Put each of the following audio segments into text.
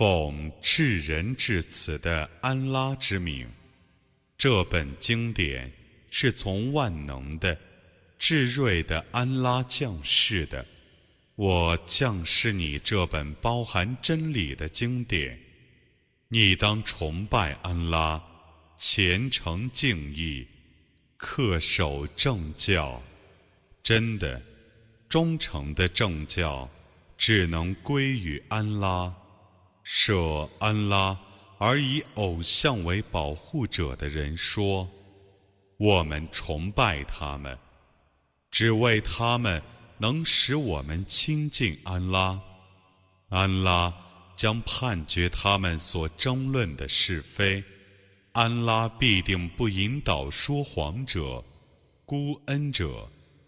奉至仁至慈的安拉之名，这本经典是从万能的、至睿的安拉降世的。我降示你这本包含真理的经典，你当崇拜安拉，虔诚敬意，恪守正教。真的，忠诚的正教只能归于安拉。舍安拉而以偶像为保护者的人说：“我们崇拜他们，只为他们能使我们亲近安拉。安拉将判决他们所争论的是非。安拉必定不引导说谎者、孤恩者。”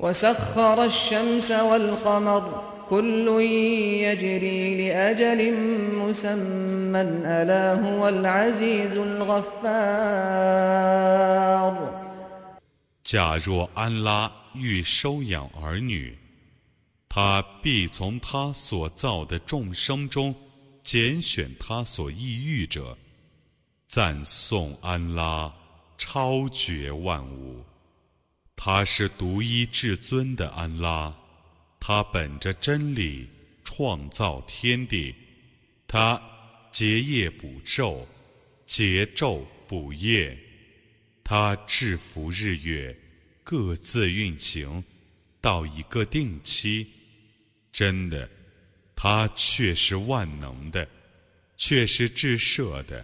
وسخر الشمس والقمر كل يجري لأجل مسمى ألا هو العزيز الغفار 假若安拉欲收养儿女，他必从他所造的众生中拣选他所意欲者。赞颂安拉，超绝万物。 他是独一至尊的安拉，他本着真理创造天地，他结业补昼，结昼补夜，他制服日月，各自运行到一个定期。真的，他却是万能的，却是至赦的。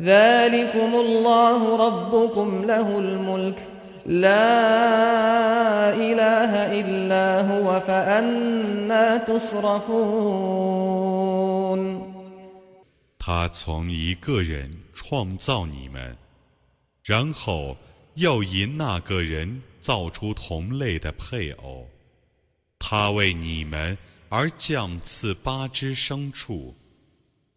ذلكم الله ربكم له الملك لا إله إلا هو فأنا تصرفون 他从一个人创造你们，然后又因那个人造出同类的配偶，他为你们而降赐八只牲畜。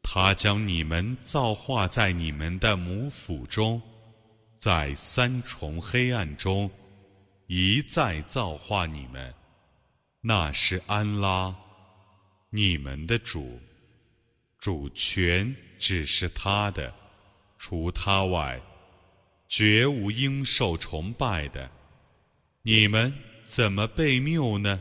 他将你们造化在你们的母腹中，在三重黑暗中一再造化你们。那是安拉，你们的主，主权只是他的，除他外，绝无应受崇拜的。你们怎么被谬呢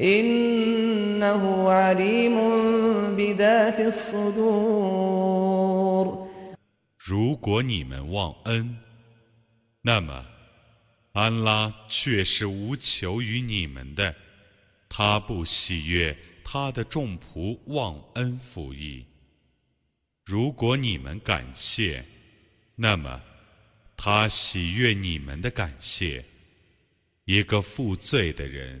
إنه عليم بذات الصدور 如果你们忘恩，那么安拉却是无求于你们的，他不喜悦他的众仆忘恩负义。如果你们感谢，那么他喜悦你们的感谢。一个负罪的人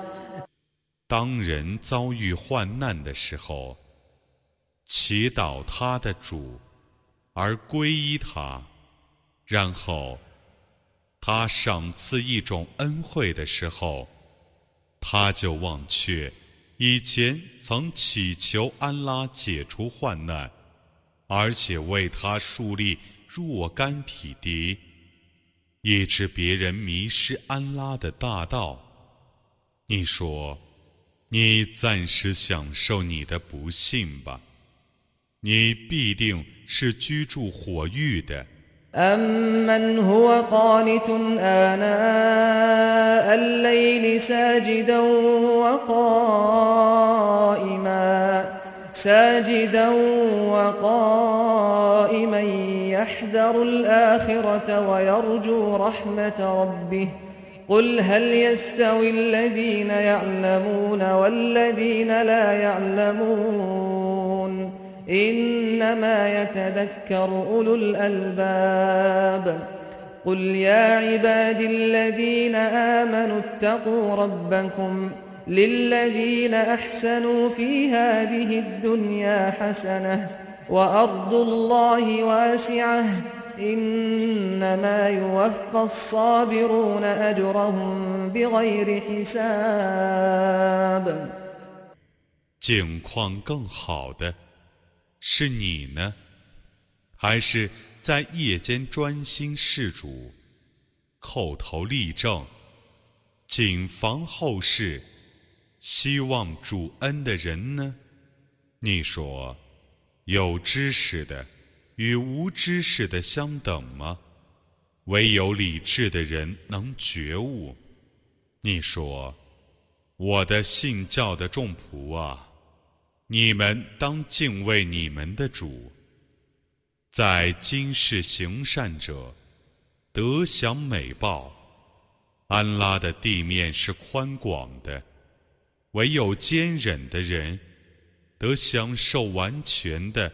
当人遭遇患难的时候，祈祷他的主，而皈依他。然后，他赏赐一种恩惠的时候，他就忘却以前曾祈求安拉解除患难，而且为他树立若干匹敌，以致别人迷失安拉的大道。你说，你暂时享受你的不幸吧，你必定是居住火域的。أمن هو قانت آناء الليل ساجدا وقائما ساجدا وقائما يحذر الآخرة ويرجو رحمة ربه قل هل يستوي الذين يعلمون والذين لا يعلمون إنما يتذكر أولو الألباب قل يا عباد الذين آمنوا اتقوا ربكم للذين أحسنوا في هذه الدنيا حسنة وأرض الله واسعة إنما يوفى الصابرون أجرهم بغير حساب 境况更好的是你呢，还是在夜间专心事主，叩头立正，谨防后事，希望主恩的人呢？你说，有知识的 与无知识的相等吗？唯有理智的人能觉悟。你说，我的信教的众仆啊！你们当敬畏你们的主，在今世行善者得享美报。安拉的地面是宽广的，唯有坚忍的人得享受完全的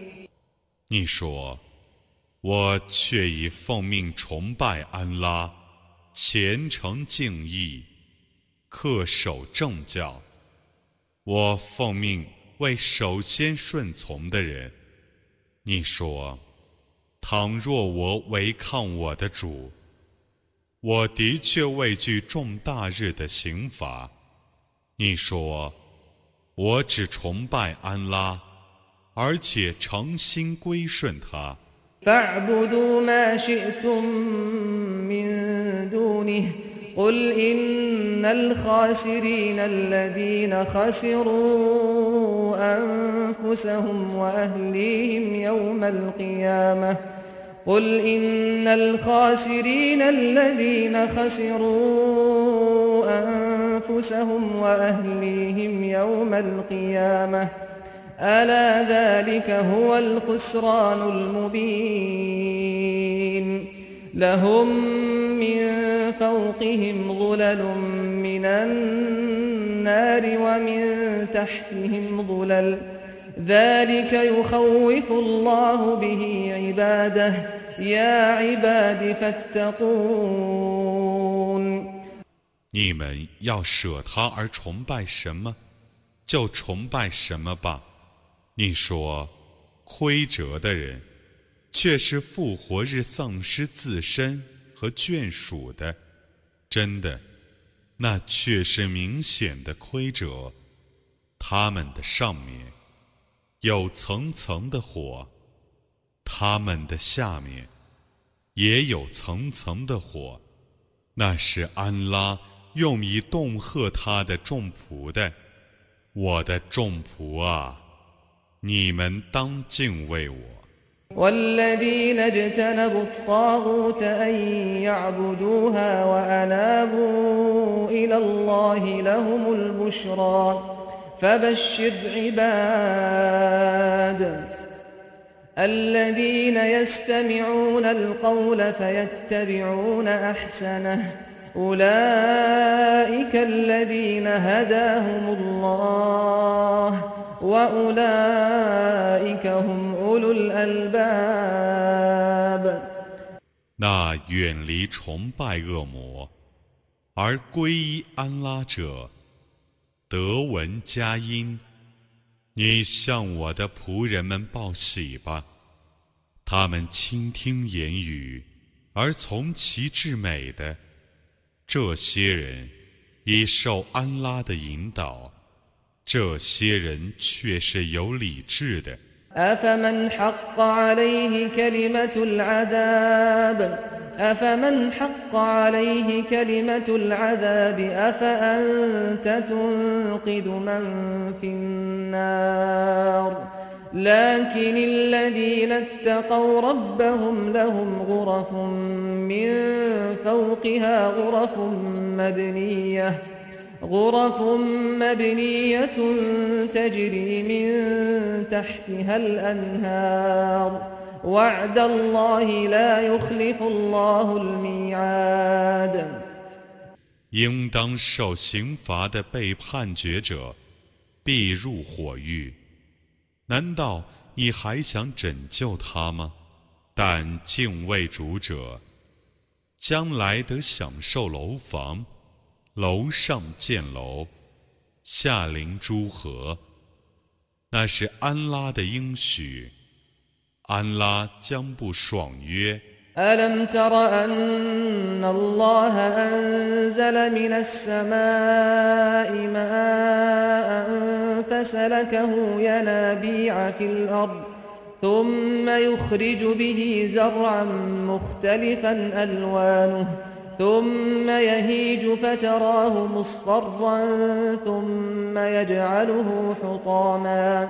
你说，我却已奉命崇拜安拉，虔诚敬意。恪守正教，我奉命为首先顺从的人。你说，倘若我违抗我的主，我的确畏惧重大日的刑罚。你说，我只崇拜安拉，而且诚心归顺他。 فاعبدوا ما شئتم من دونه قل إن الخاسرين الذين خسروا أنفسهم وأهليهم يوم القيامة قل إن الخاسرين الذين خسروا أنفسهم وأهليهم يوم القيامة ألا ذلك هو الخسران المبين لهم من فوقهم ظلل من النار ومن تحتهم ظلل ذلك يخوف الله به عباده يا عباد فاتقون 你们要舍他而崇拜什么，就崇拜什么吧。 你说，亏折的人，却是复活日丧失自身和眷属的，真的，那却是明显的亏折。他们的上面有层层的火，他们的下面也有层层的火，那是安拉用以恫吓他的众仆的，我的众仆啊！你们当敬畏我。والذين اجتنبوا الطاغوت أن يعبدوها وأنابوا إلى الله لهم البشرى فبشر عباد الذين يستمعون القول فيتبعون أحسنه أولئك الذين هداهم الله 那远离崇拜恶魔而皈依安拉者，得闻佳音。你向我的仆人们报喜吧，他们倾听言语而从其至美的这些人，已受安拉的引导。这些人却是有理智的。أفمن حق عليه كلمة العذاب أفمن حق عليه كلمة العذاب أفأنت تنقذ من في النار لكن الذين اتقوا ربهم لهم غرف من فوقها غرف مبنيه غرف مبنية تجري من تحتها الأنهار وعد الله لا يخلف الله الميعاد 应当受刑罚的被判决者，必入火狱。难道你还想拯救他吗？但敬畏主者，将来得享受楼房。 楼上建楼，下临诸河，那是安拉的应许，安拉将不爽约。ألم تر أن الله أنزل من السماء ماء فسلكه ينابيع في الأرض ثم يخرج به زرعا مختلفا ألوانه ثم يهيج فتراه مصفرا ثم يجعله حطاما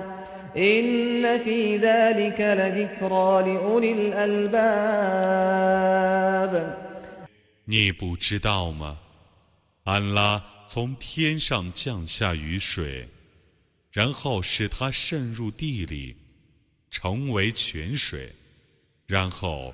إن في ذلك لذكرى لأولي الألباب 你不知道吗？安拉从天上降下雨水，然后使它渗入地里，成为泉水，然后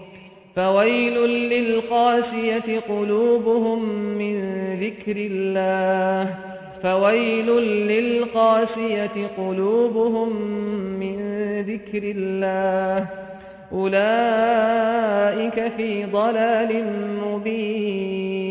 فويل للقاسية قلوبهم من ذكر الله. فويل للقاسية قلوبهم من ذكر الله. أولئك في ضلال مبين.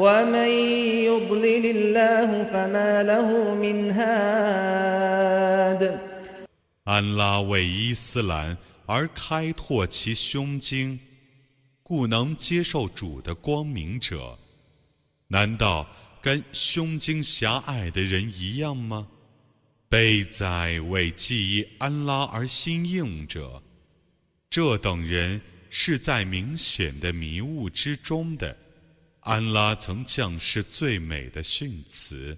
ومن يضلل الله فما له من هاد 安拉为伊斯兰而开拓其胸襟，故能接受主的光明者，难道跟胸襟狭隘的人一样吗？悲哉为记忆安拉而心硬者，这等人是在明显的迷雾之中的。 安拉曾降示最美的训词，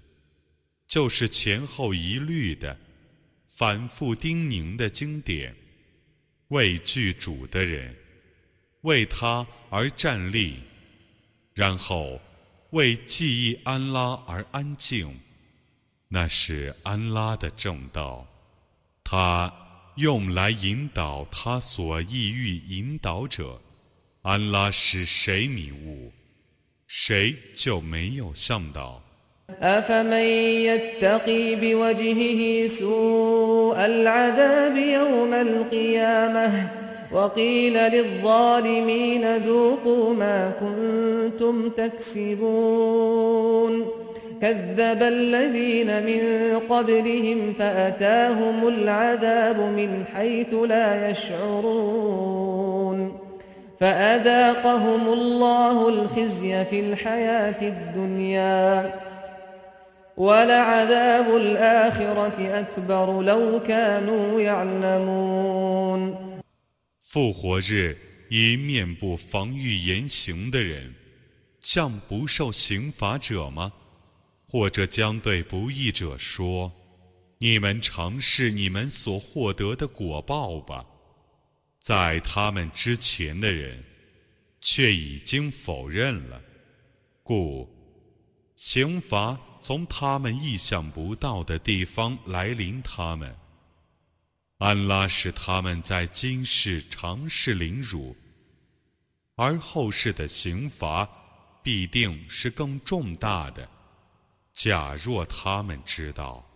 就是前后一律的、反复叮咛的经典。为具主的人，为他而站立，然后为记忆安拉而安静。那是安拉的正道，他用来引导他所意欲引导者。安拉使谁迷雾，谁就没有向导。كذب الذين من قبلهم فأتاهم العذاب من حيث لا يشعرون فأذاقهم الله الخزي في الحياة الدنيا ولعذاب الآخرة أكبر لو كانوا يعلمون 复活日，一面不防御言行的人，像不受刑罚者吗？或者将对不义者说：“你们尝试你们所获得的果报吧。” 在他们之前的人，却已经否认了，故刑罚从他们意想不到的地方来临他们。安拉使他们在今世尝试凌辱，而后世的刑罚必定是更重大的。假若他们知道。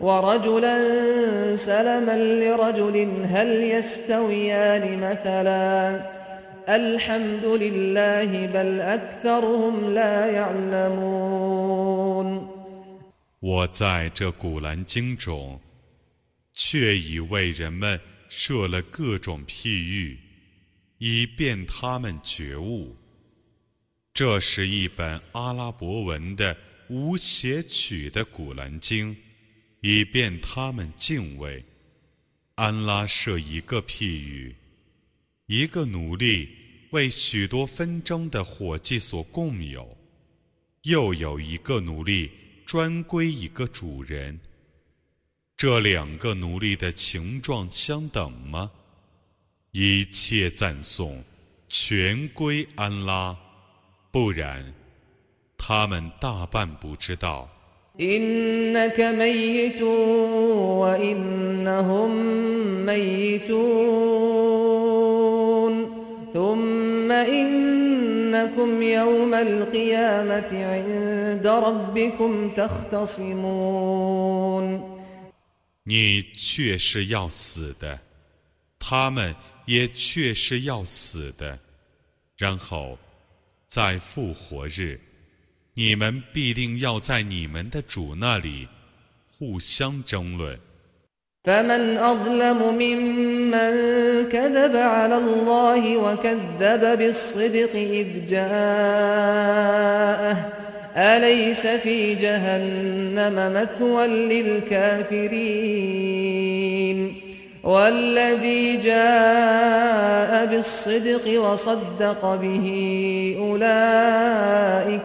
ورجلا سلما لرجل هل يستويان مثلا الحمد لله بل أكثرهم لا يعلمون 我在这古兰经中，却已为人们设了各种譬喻，以便他们觉悟。这是一本阿拉伯文的无写曲的古兰经， 以便他们敬畏。安拉设一个譬喻，一个奴隶为许多纷争的伙计所共有，又有一个奴隶专归一个主人。这两个奴隶的情状相等吗？一切赞颂全归安拉，不然，他们大半不知道。你却是要死的，他们也确是要死的，然后，在复活日，你们必定要在你们的主那里互相争论。 فمن أظلم ممن كذب على الله وكذب بالصدق إذ جاءه أليس في جهنم مثوى للكافرين والذي جاء بالصدق وصدق به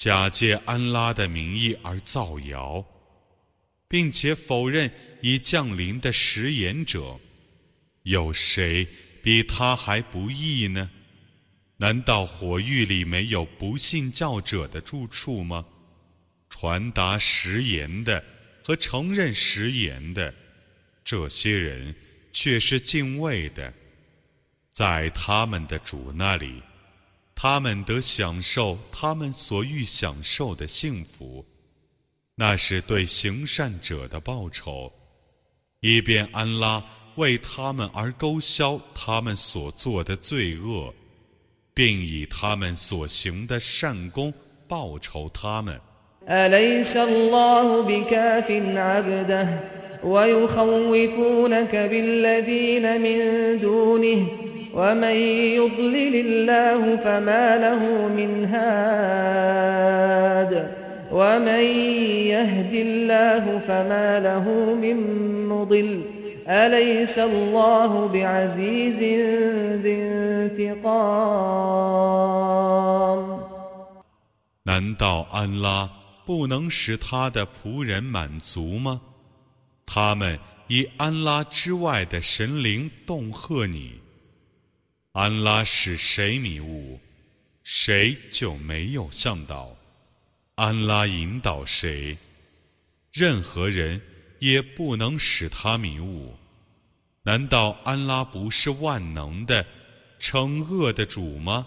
假借安拉的名义而造谣，并且否认已降临的食言者，有谁比他还不义呢？难道火狱里没有不信教者的住处吗？传达食言的和承认食言的，这些人却是敬畏的，在他们的主那里。他们得享受他们所欲享受的幸福，那是对行善者的报酬，以便安拉为他们而勾销他们所做的罪恶，并以他们所行的善功报酬他们。ومن يضلل الله فما له من هاد ومن يهد الله فما له من مضل أليس الله بعزيز ذي انتقام 难道安拉不能使他的仆人满足吗？他们以安拉之外的神灵恫吓你。 安拉使谁迷雾，谁就没有向导；安拉引导谁，任何人也不能使他迷雾。难道安拉不是万能的、惩恶的主吗？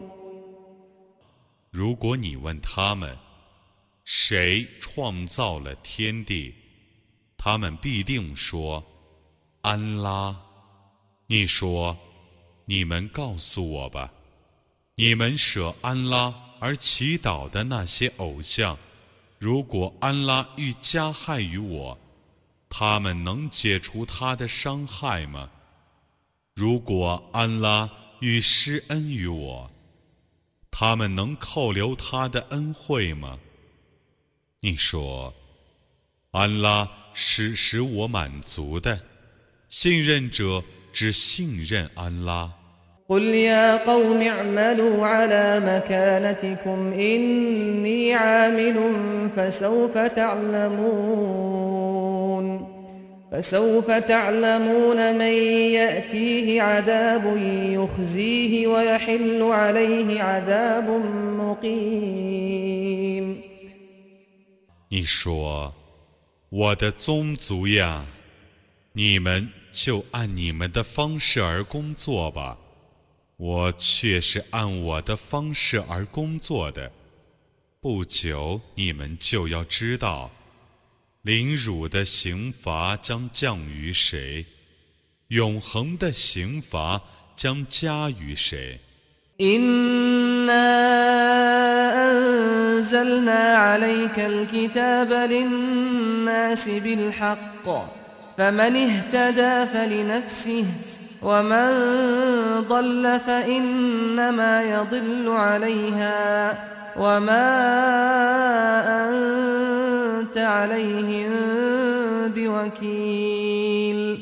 如果你问他们，谁创造了天地，他们必定说：“安拉。”你说：“你们告诉我吧，你们舍安拉而祈祷的那些偶像，如果安拉欲加害于我，他们能解除他的伤害吗？如果安拉欲施恩于我？”他们能扣留他的恩惠吗？你说，安拉是使我满足的，信任者只信任安拉。فسوف تعلمون من يأتيه عذاب يخزيه ويحل عليه عذاب مقيم 你说，我的宗族呀，你们就按你们的方式而工作吧，我却是按我的方式而工作的。不久，你们就要知道。 凌辱的刑罚将降于谁？永恒的刑罚将加于谁？إنا أنزلنا عليك الكتاب للناس بالحق فمن اهتدى فلنفسه ومن ضل فإنما يضل عليها وما أنت عليهم بوكيل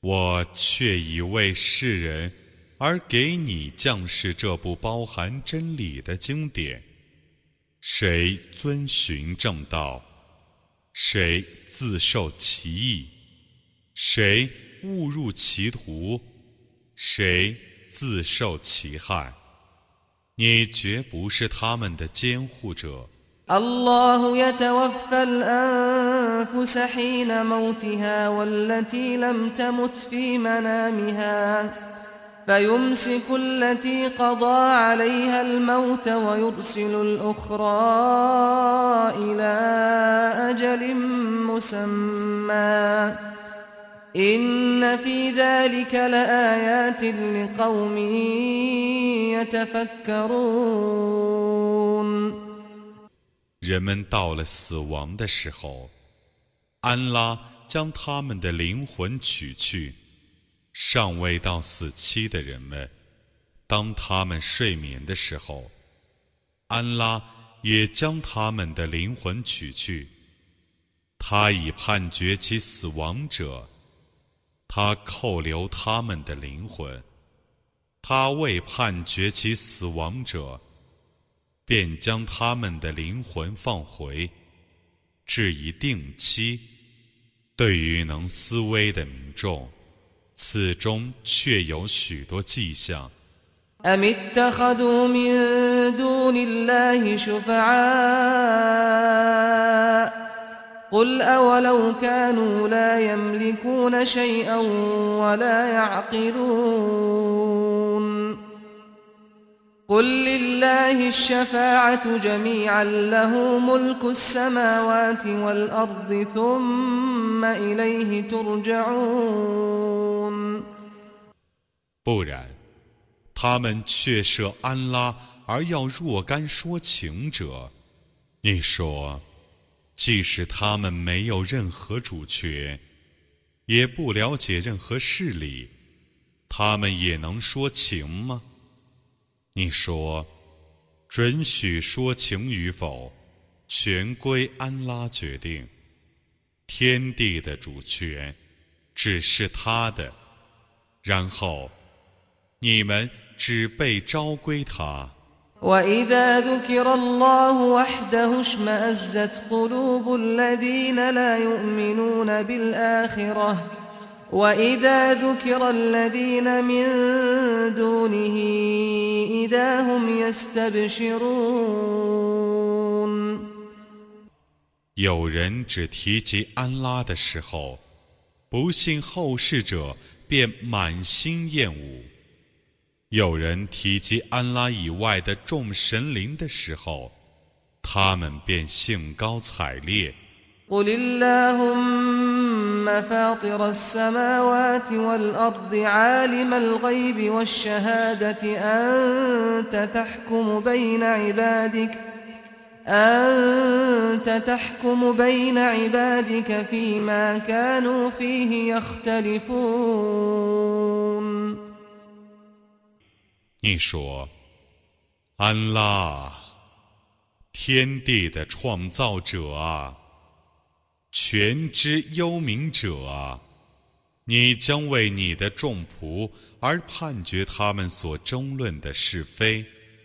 我却已为世人而给你降示这部包含真理的经典。谁遵循正道，谁自受其益，谁误入歧途，谁自受其害， 你绝不是他们的监护者。 الله يتوفى الأنفس حين موتها والتي لم تمت في منامها فيمسك التي قضى عليها الموت ويرسل الأخرى إلى أجل مسمى إن في ذلك لآيات لقوم يتفكرون 人们到了死亡的时候，安拉将他们的灵魂取去。尚未到死期的人们，当他们睡眠的时候，安拉也将他们的灵魂取去。他已判决其死亡者， 他扣留他们的灵魂；他未判决其死亡者。便将他们的灵魂放回，至一定期。对于能思维的民众，此中确有许多迹象。 أم اتخذوا من دون الله شفعاء قل أولو كانوا لا يملكون شيئا ولا يعقلون قل لله الشفاعة جميعا له ملك السماوات والأرض ثم إليه ترجعون 不然，他们却设安拉而要若干说情者。你说， 即使他们没有任何主权，也不了解任何事理，他们也能说情吗？你说，准许说情与否，全归安拉决定。天地的主权只是他的，然后你们只被召归他。وإذا ذكر الله وحده اشمأزت قلوب الذين لا يؤمنون بالآخرة وإذا ذكر الذين من دونه إذا هم يستبشرون 有人只提及安拉的时候，不信后世者便满心厌恶； 有人提及安拉以外的众神灵的时候，他们便兴高采烈。 قل اللهم فاطر السماوات والأرض عالم الغيب والشهادة أنت تحكم بين عبادك أنت تحكم بين عبادك فيما كانوا فيه يختلفون 你说：“安拉，天地的创造者啊，全知幽冥者啊，你将为你的众仆而判决他们所争论的是非。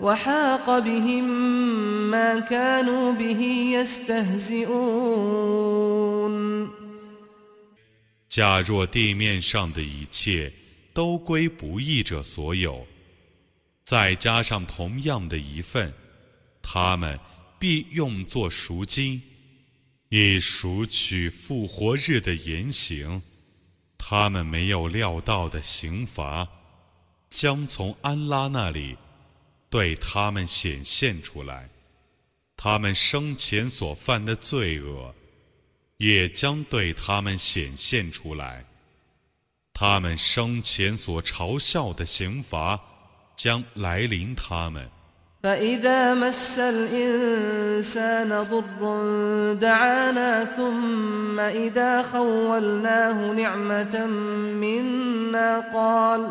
وحاق بهم ما كانوا به يستهزئون 假若地面上的一切都归不义者所有，再加上同样的一份，他们必用作赎金，以赎取复活日的言行。他们没有料到的刑罚，将从安拉那里 对他们显现出来。 他们生前所犯的罪恶，也将对他们显现出来。他们生前所嘲笑的刑罚，将来临他们。فإذا مس الإنسان ضر دعانا ثم إذا خولناه نعمة منا قال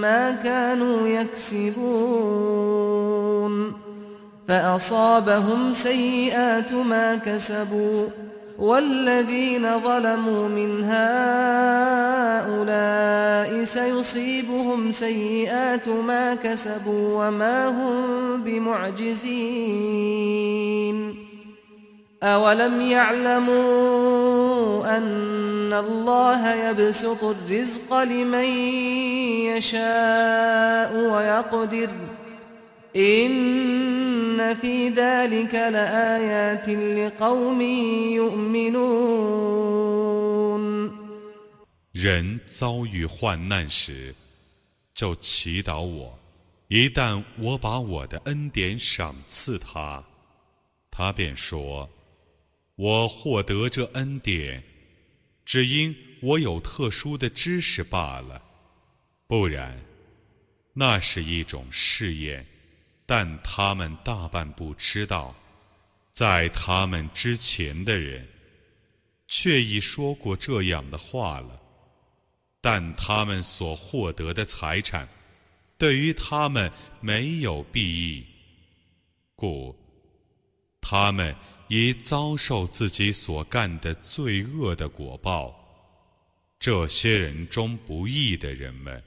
ما كانوا يكسبون فأصابهم سيئات ما كسبوا والذين ظلموا من هؤلاء سيصيبهم سيئات ما كسبوا وما هم بمعجزين أولم يعلموا أن الله يبسط الرزق لمن يشاء ويقدر ۖ إن في ذلك لآيات لقوم يؤمنون 人遭遇患难时，就祈祷我。一旦我把我的恩典赏赐他，他便说：“ 我获得这恩典，只因我有特殊的知识罢了。不然，那是一种试验。”但他们大半不知道，在他们之前的人，却已说过这样的话了。但他们所获得的财产，对于他们没有裨益，故他们已遭受自己所干的罪恶的果报。这些人中不义的人们，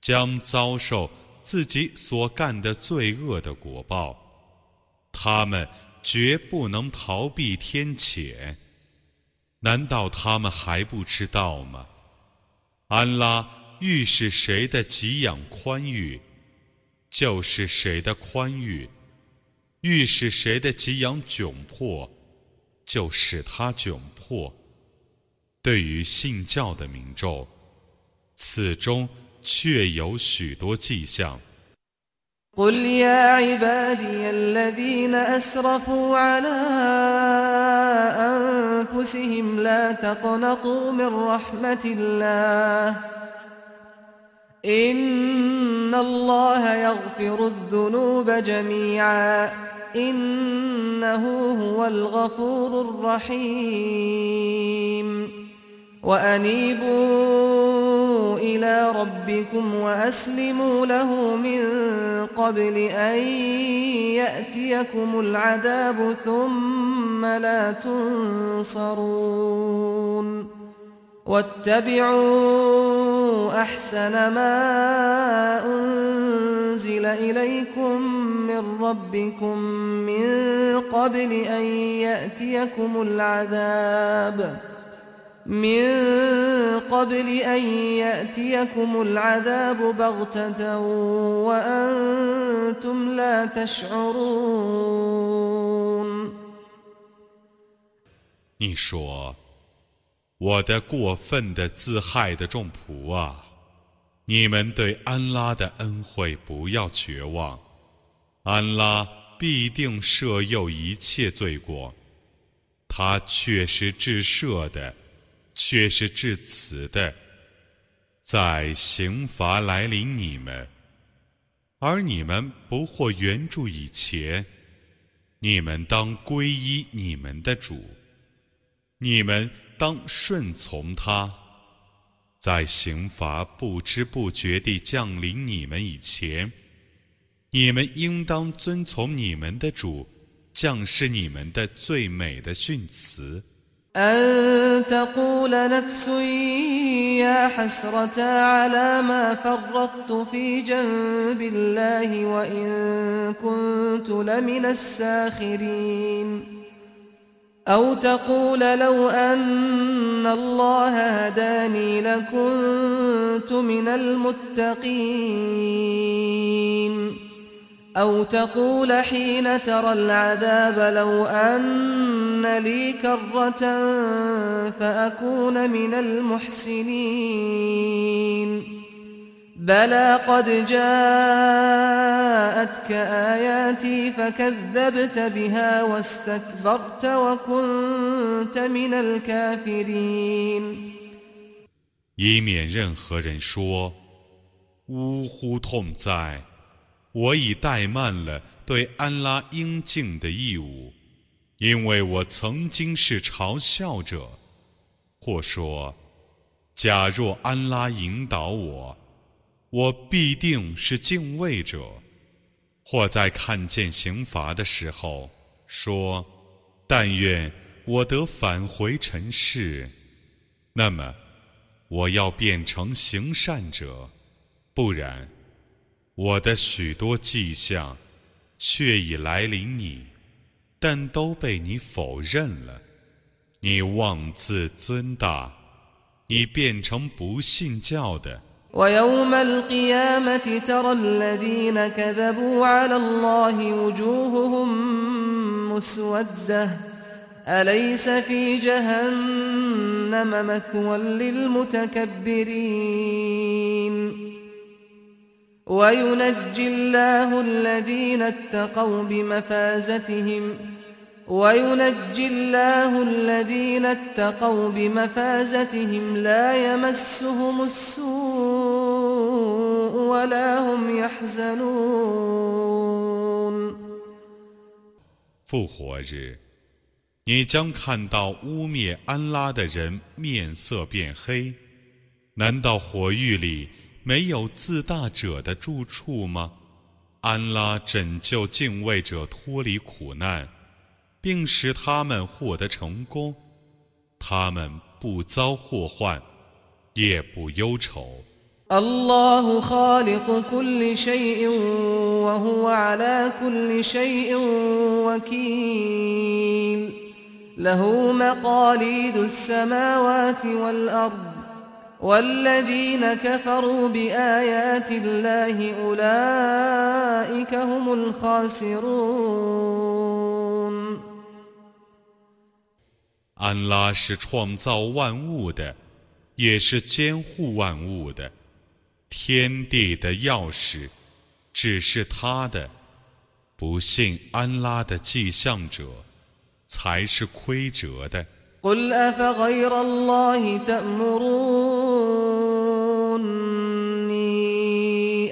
将遭受。自己所干的罪恶的果报，他们绝不能逃避天谴。难道他们还不知道吗？安拉欲使谁的给养宽裕，就是谁的宽裕；欲使谁的给养窘迫，就使他窘迫。对于信教的民众，此中。却有许多迹象。قل يا عبادي الذين أسرفوا على أنفسهم لا تقنطوا من رحمة الله إن الله يغفر الذنوب جميعا إنه هو الغفور الرحيم. وأنيبوا إلى ربكم وأسلموا له من قبل أن يأتيكم العذاب ثم لا تنصرون. واتبعوا أحسن ما أنزل إليكم من ربكم من قبل أن يأتيكم العذاب ۖ من قبل أن يأتيكم العذاب بغتة وأنتم لا تشعرون 你说：“我的过分的自害的众仆啊，你们对安拉的恩惠不要绝望， 安拉必定赦宥一切罪过，他确是至赦的。”却是至慈的，在刑罚来临你们，而你们不获援助以前，你们当皈依你们的主，你们当顺从他，在刑罚不知不觉地降临你们以前，你们应当遵从你们的主，降示你们的最美的训词。 أن تقول نفس يا حسرة على ما فرطت في جنب الله وإن كنت لمن الساخرين أو تقول لو أن الله هداني لكنت من المتقين أو تقول حين ترى العذاب لو أن لي كرة فأكون من المحسنين بلى قد جاءتك آياتي فكذبت بها واستكبرت وكنت من الكافرين 以免任何人说：“呜呼，痛哉！ 我已怠慢了对安拉应尽的义务，因为我曾经是嘲笑者。或说，假若安拉引导我，我必定是敬畏者；或在看见刑罚的时候说，但愿我得返回尘世，那么。”我要变成行善者，不然，我的许多迹象却已来临你，但都被你否认了。你妄自尊大，你变成不信教的。أليس في جهنم مثوى للمتكبرين وينجي الله الذين اتقوا بمفازتهم وينجي الله الذين اتقوا بمفازتهم لا يمسهم السوء ولا هم يحزنون 复活日你将看到污蔑安拉的人面色变黑，难道火狱里 没有自大者的住处吗？安拉拯救敬畏者脱离苦难，并使他们获得成功，他们不遭祸患，也不忧愁。له مقاليد السماوات والأرض والذين كفروا بآيات الله أولئك هم الخاسرون 安拉是创造万物的，也是监护万物的。天地的钥匙只是他的。不信安拉的迹象者。才是亏折的。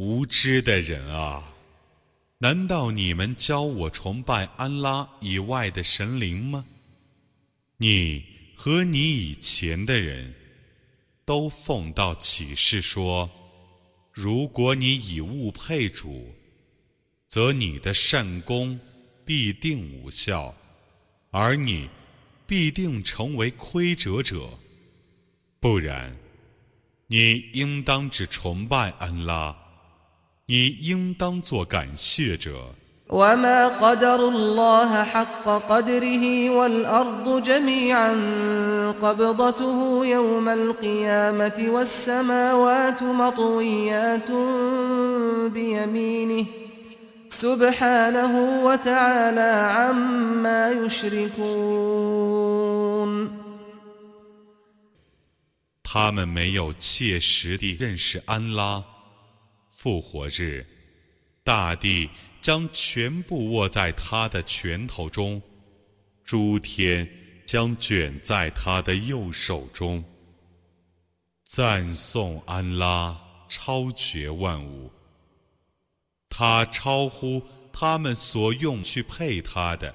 无知的人啊，难道你们教我崇拜安拉以外的神灵吗？你和你以前的人都奉到启示说，如果你以物配主，则你的善功必定无效，而你。”必定成为亏折者，不然，你应当只崇拜安拉，你应当做感谢者。他们没有切实地认识安拉。复活日，大地将全部握在他的拳头中，诸天将卷在他的右手中。赞颂安拉超绝万物，他超乎他们所用去配他的。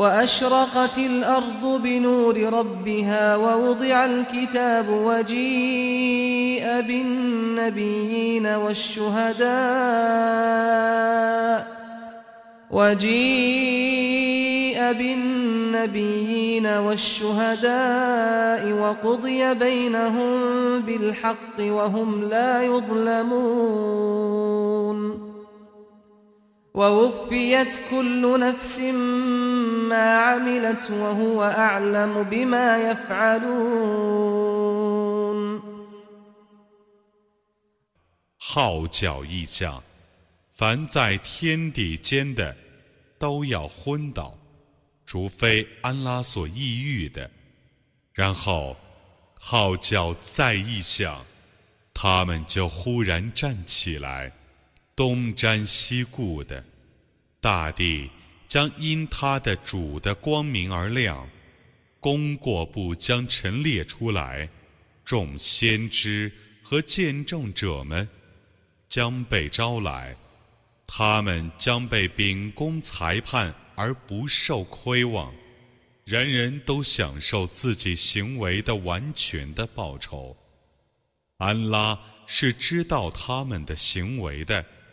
وأشرقت الأرض بنور ربها ووضع الكتاب وجيء بالنبيين والشهداء وجيء بالنبيين والشهداء وقضي بينهم بالحق وهم لا يظلمون ووفيت كل نفس ما عملت وهو أعلم بما يفعلون 号角一响，凡在天地间的都要昏倒，除非安拉所抑郁的。然后号角再一响，他们就忽然站起来。 东瞻西顾的，大地将因他的主的光明而亮，功过不将陈列出来，众先知和见证者们将被招来，他们将被秉公裁判而不受亏枉，人人都享受自己行为的完全的报酬。安拉是知道他们的行为的。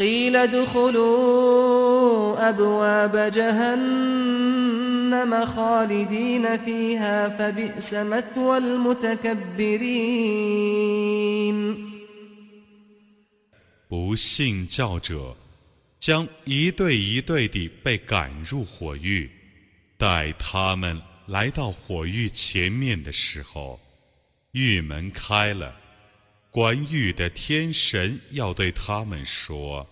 قيل ادخلوا أبواب جهنم خالدين فيها فبئس مثوى المتكبرين 不信教者将一对一对地被赶入火狱，待他们来到火狱前面的时候，狱门开了。关狱的天神要对他们说：“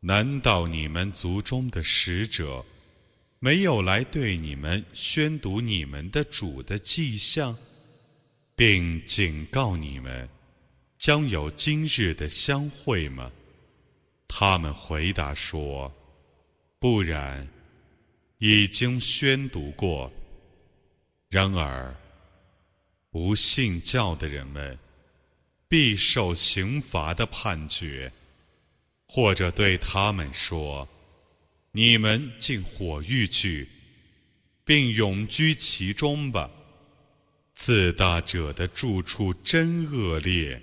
难道你们族中的使者没有来对你们宣读你们的主的迹象，并警告你们将有今日的相会吗？”他们回答说：“不然，已经宣读过。然而，不信教的人们。”必受刑罚的判决，或者对他们说：“你们进火狱去，并永居其中吧。”自大者的住处真恶劣。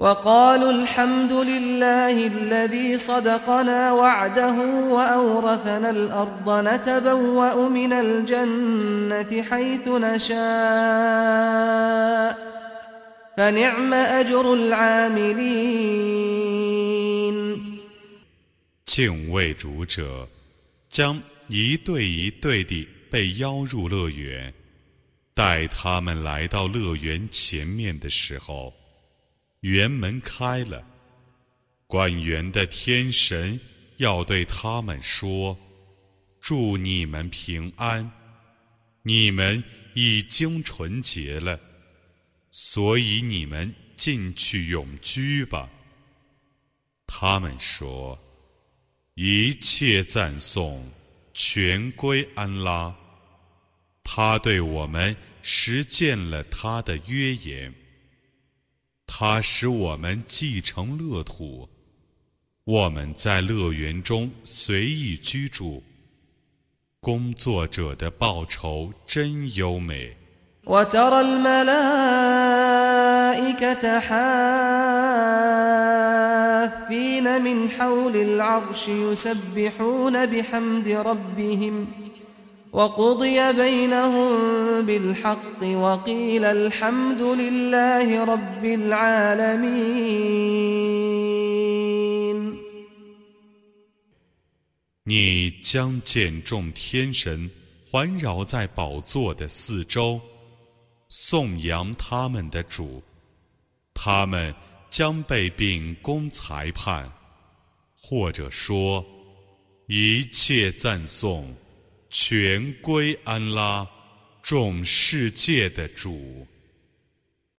وقالوا الحمد لله الذي صدقنا وعده وأورثنا الأرض نتبوأ من الجنة حيث نشاء فنعم أجر العاملين 敬畏主者将一对一对地被邀入乐园，待他们来到乐园前面的时候。 园门开了，管园的天神要对他们说：“祝你们平安，你们已经纯洁了，所以你们进去永居吧。”他们说：“一切赞颂全归安拉，他对我们实践了他的约言。”它使我们继承乐土，我们在乐园中随意居住。工作者的报酬真优美。وترى الملائكة حافين من حول العرش يسبحون بحمد ربهم وقضي بينهم بالحق وقيل الحمد لله رب العالمين 你将见众天神环绕在宝座的四周，颂扬他们的主，他们将被秉公裁判，或者说一切赞颂。 全归安拉，众世界的主。